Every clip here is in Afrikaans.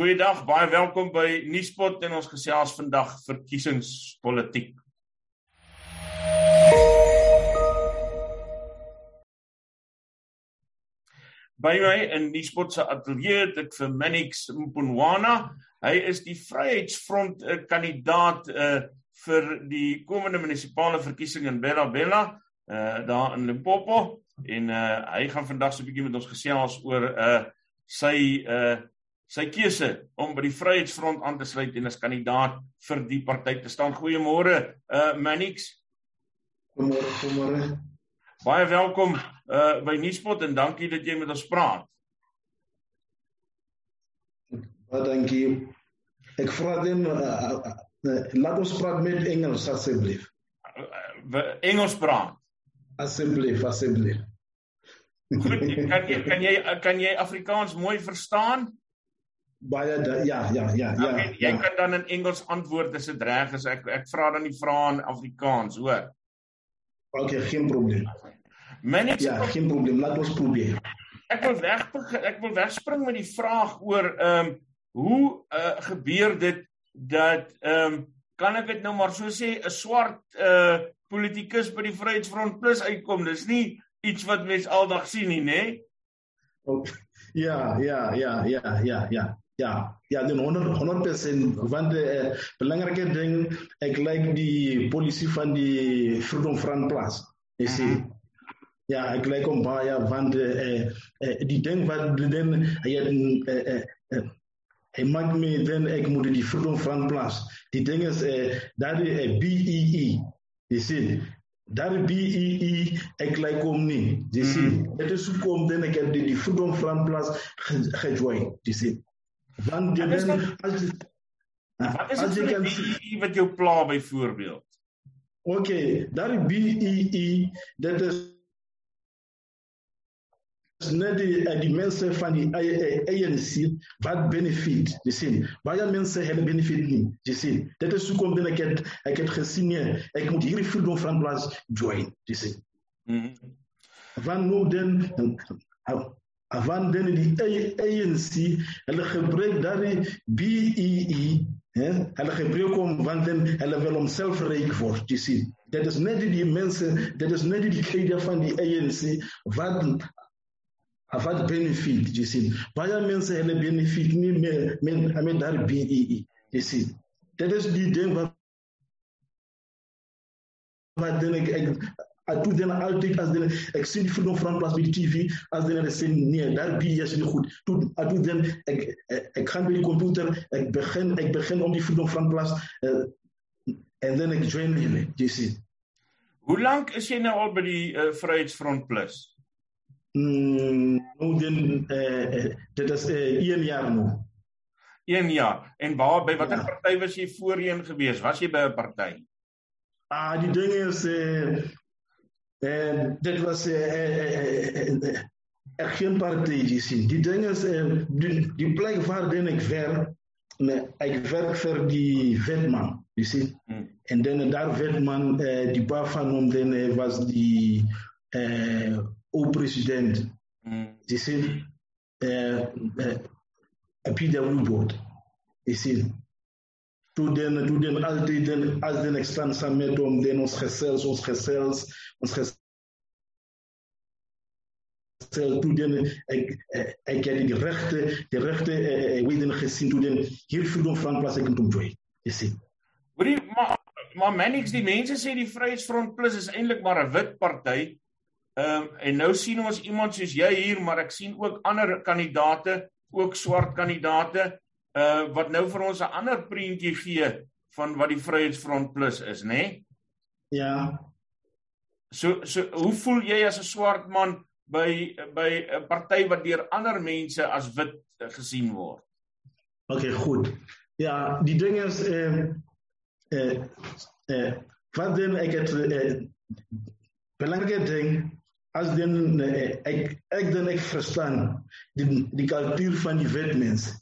Goeiedag, baie welkom by Nuuspot en ons gesels vandag verkiesingspolitiek. By my in Nuuspot se ateljee het ek vir Manix Mponwana. Hy is die Vryheidsfront uh, kandidaat uh, vir die komende munisipale verkiesing in Bella Bella uh, daar in Limpopo en uh, hy gaan vandag so 'n bietjie met ons gesels oor uh, sy uh, sy keuse om by die Vryheidsfront aan te sluit en as kandidaat vir die party te staan. Goeiemôre, uh Manix. Goeiemôre, goeiemôre. Baie welkom uh by Nuuspot en dankie dat jy met ons praat. Baie dankie. Ek vra dan uh, uh, laat ons praat met Engels asseblief. Uh, Engels praat. Asseblief, asseblief. Goed, kan jy kan jy kan jy Afrikaans mooi verstaan? Baie da, ja ja ja ja. Okay, jy ja. kan dan in Engels antwoord as dit reg is. Ek ek vra dan die vrae in Afrikaans, hoor. Okay, geen probleem. Minutes. Ja, geen probleem. Laat ons probeer. Ek wil weg ek wil wegspring met die vraag oor ehm um, hoe uh, gebeur dit dat ehm um, kan ek dit nou maar so sê 'n swart uh politikus by die Vryheidsfront plus uitkom. Dis nie iets wat mens aldag sien nie, nê? Nee? Okay. Ja, ja, ja, ja, ja, ja. Ja, ja, dan 100 100% want die uh, belangrike ding ek like die polisie van die Freedom Front Plus. Jy sien. Ja, ek like hom baie want eh uh, die ding wat dan hy het eh uh, hy maak my dan ek moet die Freedom Front Plus. Die ding is eh uh, dat die uh, BEE. Jy sien. Daar BEE ek like hom nie. Jy sien. Mm. Dit is hoekom dan ek het die, die Freedom Front Plus gejoin. Jy sien. Want jy dan as Wat is dit kan sien wat jou pla byvoorbeeld? Okay, daar BEE dit is is net die uh, die mense van die ANC wat benefit, jy sien. Baie mense het benefit nie, jy sien. Dit is hoekom ek het ek het gesien nie, ek moet hierdie freedom van plaas join, jy sien. Mhm. Van nou dan van dan die ANC hulle gebruik daai BEE hè hulle gebruik hom want dan hulle wil homself reik word jy sien dit is net die mense dit is net die kede van die ANC wat wat benefit jy sien baie mense hulle benefit nie meer met met daar BEE jy sien dit is die ding wat wat dan ek, Ek doe dan altyd as dan ek sien die Freedom Front Plus by die TV as dan hulle sê nee, daar bi is nie goed. Toe ek doe dan ek ek, ek gaan by die komputer, ek begin ek begin om die Front Plus uh, en dan ek join hulle, jy sien. Hoe lank is jy nou al by die uh, Vryheidsfront Plus? Mm, nou uh, dit is 'n uh, 1 jaar nou. 1 jaar. En waar by watter ja. party was jy voorheen gewees? Was jy by 'n party? Ah, die ding is eh uh, En dit was uh, er geen partij zien. Die ding is, uh, die, die plek waar dan ik werk, nee, ik werk voor die wetman, je ziet. Mm. En dan daar wetman, uh, die paar van hem dan, uh, was die uh, o-president. Mm. Je ziet, uh, uh, PW board, je ziet. Toen den, toen den altijd den, als den ik staan samen met hem, den ons gezels, ons gezels, ons gezels toe den ek ek het die regte die regte ek weet dan gesien toe den hier freedom van plaas ek moet join jy sien hoorie maar maar Manix die mense sê die Vryheidsfront Plus is eintlik maar 'n wit party ehm um, en nou sien ons iemand soos jy hier maar ek sien ook ander kandidate ook swart kandidate uh wat nou vir ons 'n ander prentjie gee van wat die Vryheidsfront Plus is nê nee? ja so so hoe voel jy as 'n swart man by by 'n party wat deur ander mense as wit gesien word. OK, goed. Ja, die ding is eh eh eh wat dan ek het eh, belangrike ding as dan eh, ek ek dan ek verstaan die die kultuur van die wit mense.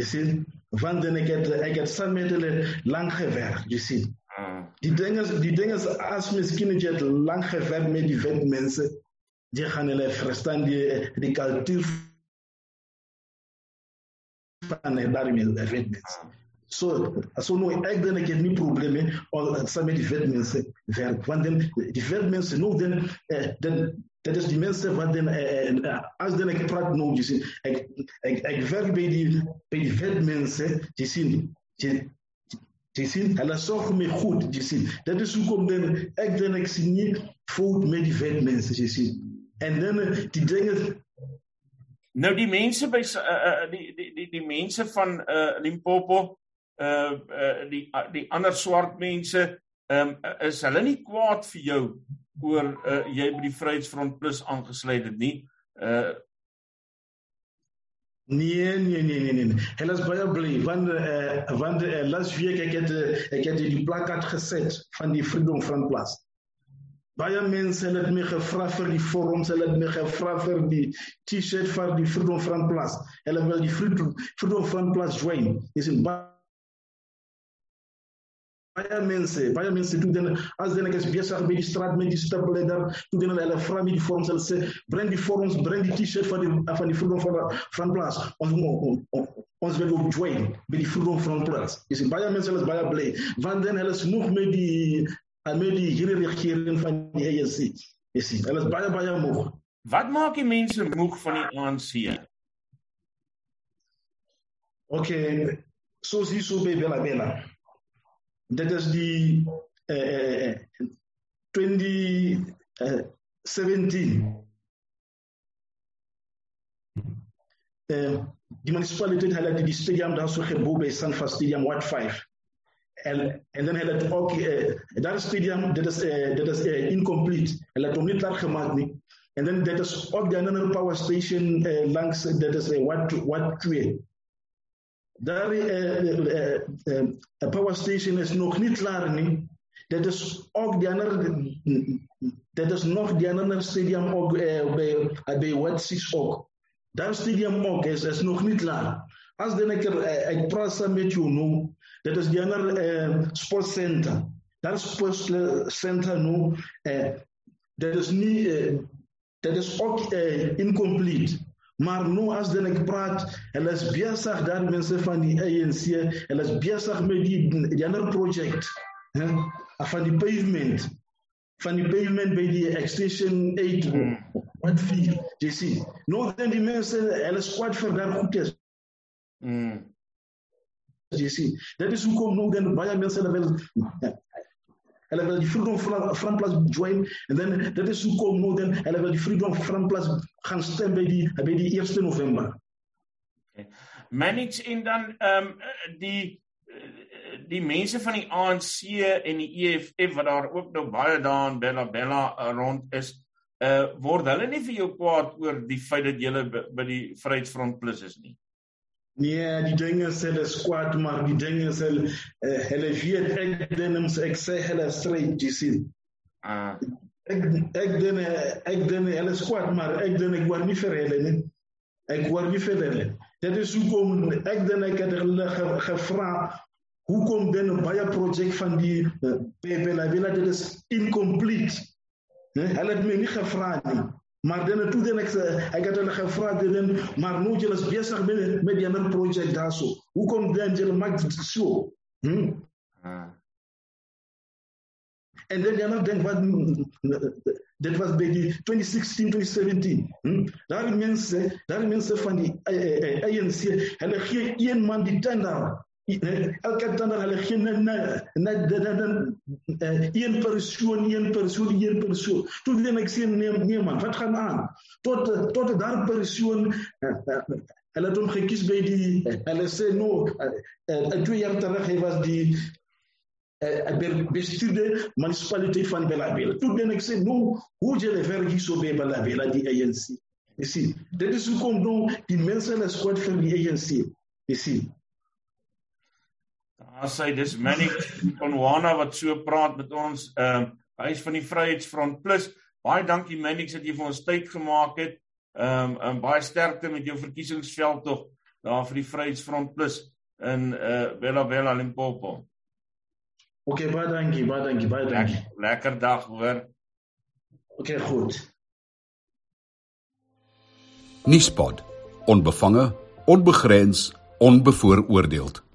Jy sien, want dan ek het ek het saam met hulle lank gewerk, jy sien. Hmm. Die ding is die ding is as miskien jy het lank gewerk met die wit mense jy gaan hulle verstaan die die kultuur van daarmee wetmense. So, so no, ek dink ek het nie probleme om saam met die wetmense werk. Want dan die wetmense nou dan uh, dan dat is die mensen wat dan uh, als dan ik praat nou, je ziet, ik, ik, ik werk bij die, bij die wetmensen, je ziet, je, je ziet, hulle zorgen me goed, je ziet. Dat is hoe kom dan, ik dan ik zie niet fout met die wetmensen, je ziet. En dan die dingen Nou die mense by uh, die die die die mense van uh Limpopo uh, uh die uh, die ander swart mense um, is hulle nie kwaad vir jou oor uh, jy by die Vryheidsfront Plus aangesluit het nie uh Nee nee nee nee nee. Hulle is baie bly want uh, want uh, laas week ek het ek het die plakkaat geset van die Freedom Front Plus. Baie mense het my gevra vir die forums, hulle het my gevra vir die T-shirt vir die Freedom Front Plus. Hulle wil die Freedom Front Plus join. Dis in baie baie mense, baie mense doen dan as dan ek is besig met die straat met die stapleider, doen dan hulle vra met die forums, hulle sê bring die forums, bring die T-shirt van die van die Freedom van van plaas. Ons ons ons wil ook join by die Freedom van plaas. Sien baie mense is baie bly want dan hulle is nog met die met die hele regering van die ANC. Sien, hulle is baie baie moeg. Wat maak die mense moeg van die ANC? Okay, soos hier so by Bella Bella. Dit is die uh, 2017 uh, die municipaliteit het die stadium daar so gebou by Sanfa Stadium Wat 5 en en dan het dit ook uh, dat stadium dit is uh, dit is uh, incomplete. Hulle het hom nie klaar gemaak nie en dan dit is ook die ander power station uh, langs dit is uh, wat wat 2 daar uh, uh, uh, uh, power station is nog niet klaar nie. Dit is ook die ander dit is nog die ander stadium ook uh, by by wat six ook. Daar stadium ook is is nog niet klaar. As dan ek uh, ek praat saam met jou nou, dit is die ander uh, sports center. Daar sports center nou uh, dit is nie uh, dit is ook uh, incomplete. Maar nou as dan ek praat, hulle is besig daar mense van die ANC, hulle is besig met die die ander projek, hè, van die pavement van die pavement by die extension 8 mm. wat vir jy sien. Nou dan die mense hulle squad vir daar goed is. Mm. Jy sien. Dit is hoekom nou dan baie mense hulle wil hulle wil die Freedom Front Plus join en dan dit is hoekom nou dan hulle wil die Freedom Front Plus gaan stem by die by die 1 November. Okay. Manage en dan ehm um, die die mense van die ANC en die EFF wat daar ook nou baie daar in Bella Bella rond is, uh word hulle nie vir jou kwaad oor die feit dat jy by die Vryheidsfront Plus is nie. Nee, die dinge is hulle squad maar die dinge hulle uh, hulle weet ek denims ek sê hulle straight jy sien. Ah. Ek ek dene ek dene hulle squad maar ek dene ek word nie vir hulle nie. Ek word nie vir hulle. Dit is hoekom ek dene ek het hulle ge, gevra hoekom dan baie projek van die uh, Pepe la Villa dit is incomplete. Hulle het my nie gevra nie. Maar dan toe dan ek ek het hulle gevra dan maar nou jy is besig met met die ander projek daarso. Hoekom dan jy maak dit so? Hm? Ah. En dan jy nou dink wat dit was by die 2016 2017. Hm? Daar mense, daar mense van die ANC, hulle gee een man die tender elke dan hulle geen na na dan een persoon een persoon een persoon toe dan ek sien nee nee man wat gaan aan tot tot daar persoon hulle het hom gekies by die hulle sê no twee jaar terug hy was die bestuurder municipaliteit van Bellabella toe dan ek sê no hoe jy le ver hier so by Bellabella die ANC jy sien dit is hoekom nou die mense hulle squad vir die ANC jy As hy dis Manik Konwana wat so praat met ons, ehm uh, hy is van die Vryheidsfront Plus. Baie dankie Manik dat jy vir ons tyd gemaak het. Ehm um, um, baie sterkte met jou verkiesingsveld tog daar vir die Vryheidsfront Plus in uh Bella Bella Limpopo. OK, baie dankie, baie dankie, baie dankie. Lekker, lekker dag, hoor. OK, goed. Nispod. Onbevange, onbegrens onbevooroordeeld.